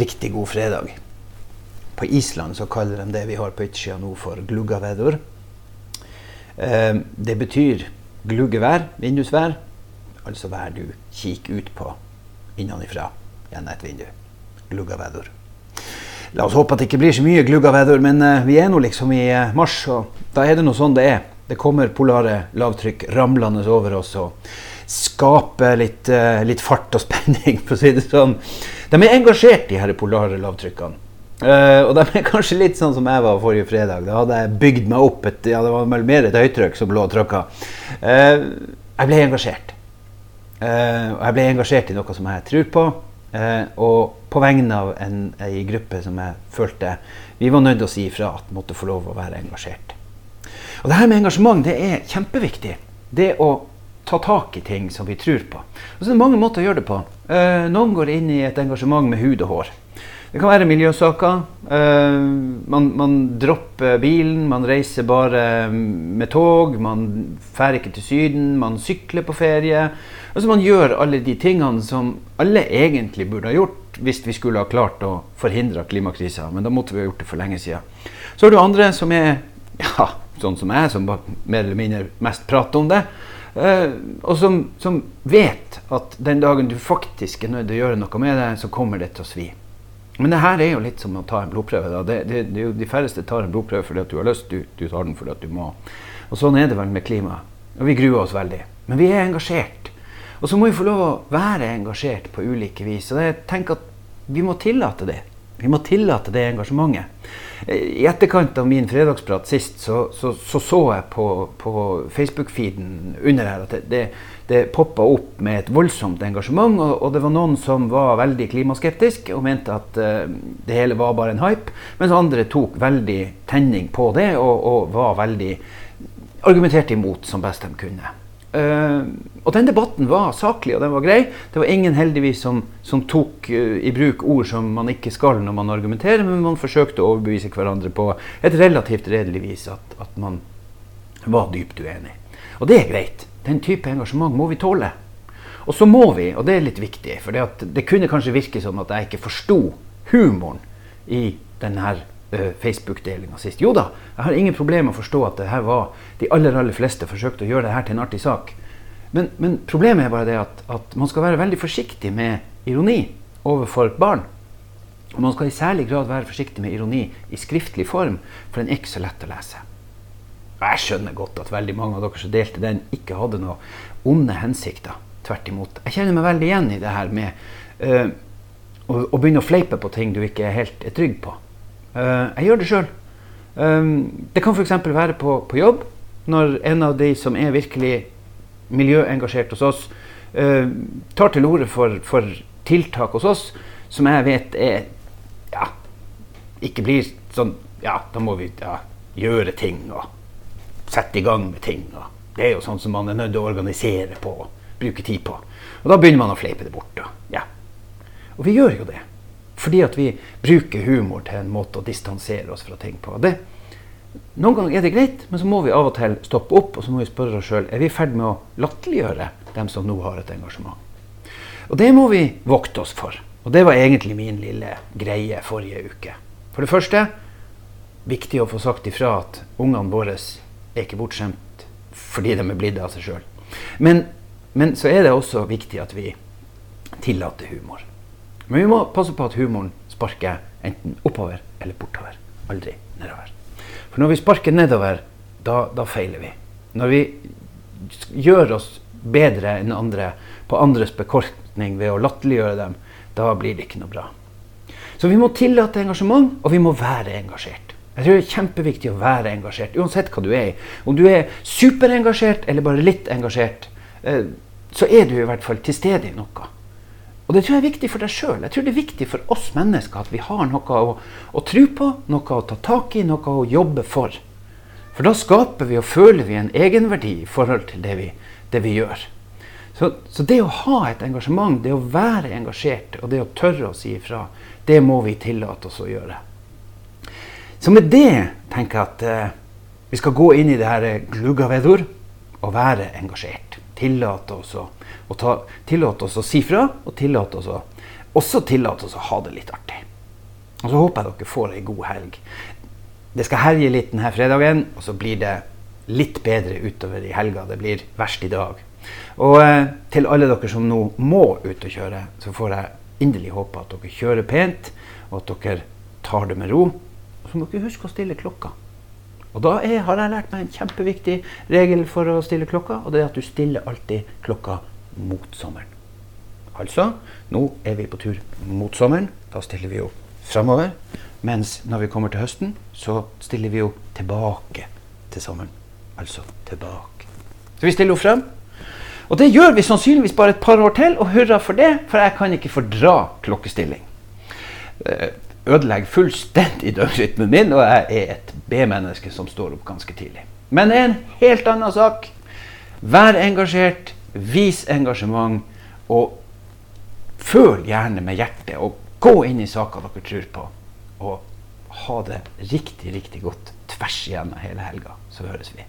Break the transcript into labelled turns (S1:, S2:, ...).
S1: riktig god fredag. På Island så kaller de det vi har på utsida nå, for gluggavedur. Eh, det betyr gluggevær, vindusvær, altså vær du kikker ut på innenfra gjennom et vindu. Gluggavedur. La oss håpe at det ikke blir så mye gluggavedur, men eh, vi er nå liksom i eh, mars, og da er det nå sånn det er. Det kommer polare lavtrykk ramlende over oss og skaper litt, eh, litt fart og spenning, for å si det sånn. De er engasjert, de her polare lavtrykkene. Uh, og de er kanskje litt sånn som jeg var forrige fredag. Da hadde jeg bygd meg opp et, ja, det var mer et høytrykk som lå og trykka. Uh, jeg ble engasjert. Uh, og jeg ble engasjert i noe som jeg tror på. og på vegne av en, en gruppe som jeg følte vi var nødt til å si ifra at måtte få lov å være engasjert. Og det her med engasjement det er kjempeviktig. Det å ta tak i ting som vi tror på. Og så er det mange måter å gjøre det på. noen går inn i et engasjement med hud og hår. Det kan være miljøsaker. Uh, man, man, dropper bilen, man reiser bare med tog. Man drar ikke til Syden, man sykler på ferie. Altså Man gjør alle de tingene som alle egentlig burde ha gjort hvis vi skulle ha klart å forhindre klimakrisa. Men da måtte vi ha gjort det for lenge siden. Så har du andre som er ja, sånn som jeg, som mer eller mindre mest prater om det. Uh, og som, som vet at den dagen du faktisk er nødt til å gjøre noe med det, så kommer det til å svi. Men det her er jo litt som å ta en blodprøve. Det, det, det, de færreste tar en blodprøve fordi at du har lyst, du, du tar den fordi at du må. Og Sånn er det vel med klima. Og vi gruer oss veldig. Men vi er engasjert. Og så må vi få lov å være engasjert på ulike vis. Og jeg tenker at vi må tillate det. Vi må tillate det engasjementet. I etterkant av min fredagsprat sist så så, så, så jeg på, på Facebook-feeden under her at det, det, det poppa opp med et voldsomt engasjement. Og, og, det var noen som var veldig klimaskeptisk og mente at uh, det hele var bare en hype. Mens andre tok veldig tenning på det og, og var veldig argumenterte imot som best de kunne. Uh, og den debatten var saklig og den var grei. Det var ingen heldigvis som, som tok uh, i bruk ord som man ikke skal når man argumenterer, men man forsøkte å overbevise hverandre på et relativt redelig vis at, at man var dypt uenig. Og det er greit. Den type engasjement må vi tåle. Og så må vi, og det er litt viktig, for det, kunne kanskje virke som at jeg ikke forsto humoren i denne Facebook-delinga sist. Jo da, jeg har ingen problemer med å forstå at det her var de aller aller fleste forsøkte å gjøre det her til en artig sak. Men, men problemet er bare det at, at, man skal være veldig forsiktig med ironi overfor barn. Og man skal i særlig grad være forsiktig med ironi i skriftlig form, for den er ikke så lett å lese. Og jeg skjønner godt at veldig mange av dere som delte den, ikke hadde noen onde hensikter. Tvert imot. Jeg kjenner meg veldig igjen i det her med uh, å, å, begynne å fleipe på ting du ikke er helt er trygg på. Uh, jeg gjør det sjøl. Um, eh, det kan f.eks. være på, på, jobb, når en av de som er virkelig miljøengasjert hos oss, uh, tar til orde for, for, tiltak hos oss som jeg vet er ja, ikke blir sånn Ja, da må vi ja, gjøre ting. og sette i gang med ting. Det er jo sånn som man er nødt til å organisere på og bruke tid på. Og da begynner man å fleipe det bort. Og, ja. og vi gjør jo det. Fordi at vi bruker humor til en måte å distansere oss fra ting på. Det, noen ganger er det greit, men så må vi av og til stoppe opp og så må vi spørre oss sjøl er vi i ferd med å latterliggjøre dem som nå har et engasjement. Og det må vi vokte oss for. Og det var egentlig min lille greie forrige uke. For det første viktig å få sagt ifra at ungene våre er ikke bortskjemt fordi de er blitt av seg sjøl. Men, men, så er det også viktig at vi tillater humor. Men vi må passe på at humoren sparker enten oppover eller bortover. Aldri nedover. For når vi sparker nedover, da, da feiler vi. Når vi gjør oss bedre enn andre på andres bekostning ved å latterliggjøre dem, da blir det ikke noe bra. Så vi må tillate engasjement, og vi må være engasjert. Jeg tror det er kjempeviktig å være engasjert, uansett hva du er i. Om du er superengasjert eller bare litt engasjert, eh, så er du i hvert fall til stede i noe. Og det tror jeg er viktig for deg sjøl. Jeg tror det er viktig for oss mennesker at vi har noe å, å tro på, noe å ta tak i, noe å jobbe for. For da skaper vi og føler vi en egenverdi i forhold til det vi, det vi gjør. Så, så, det å ha et engasjement, det å være engasjert og det å tørre å si ifra, det må vi tillate oss å gjøre. Så med det tenker jeg at eh, vi skal gå inn i det her gluggavedor og være engasjert. Tillate oss å, å, ta, tillate oss å si fra, og tillate oss å, også tillate oss å ha det litt artig. Og så håper jeg dere får ei god helg. Det skal herje litt denne fredagen, og så blir det litt bedre utover i helga. Det blir verst i dag. Og eh, til alle dere som nå må ut og kjøre, så får jeg inderlig håpe at dere kjører pent, og at dere tar det med ro. Og så må dere huske å stille klokka. Og da er, har jeg lært meg en kjempeviktig regel for å stille klokka, og det er at du stiller alltid klokka mot sommeren. Altså, nå er vi på tur mot sommeren. Da stiller vi jo framover. Mens når vi kommer til høsten, så stiller vi jo tilbake til sommeren. Altså tilbake. Så vi stiller jo frem. Og det gjør vi sannsynligvis bare et par år til, og hurra for det, for jeg kan ikke fordra klokkestilling. Eh, ødelegger fullstendig døgnrytmen min, og jeg er et B-menneske som står opp ganske tidlig. Men det er en helt annen sak. Vær engasjert, vis engasjement, og føl gjerne med hjertet. Og gå inn i saker dere tror på, og ha det riktig, riktig godt tvers igjennom hele helga. Så høres vi.